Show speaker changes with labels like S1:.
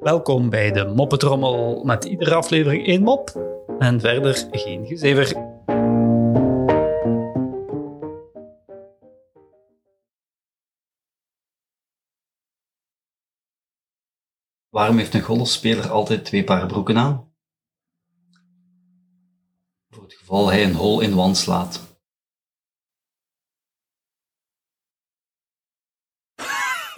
S1: Welkom bij de Moppetrommel met iedere aflevering één mop en verder geen gezever.
S2: Waarom heeft een golfspeler altijd twee paar broeken aan? Voor het geval hij een hol in wand slaat.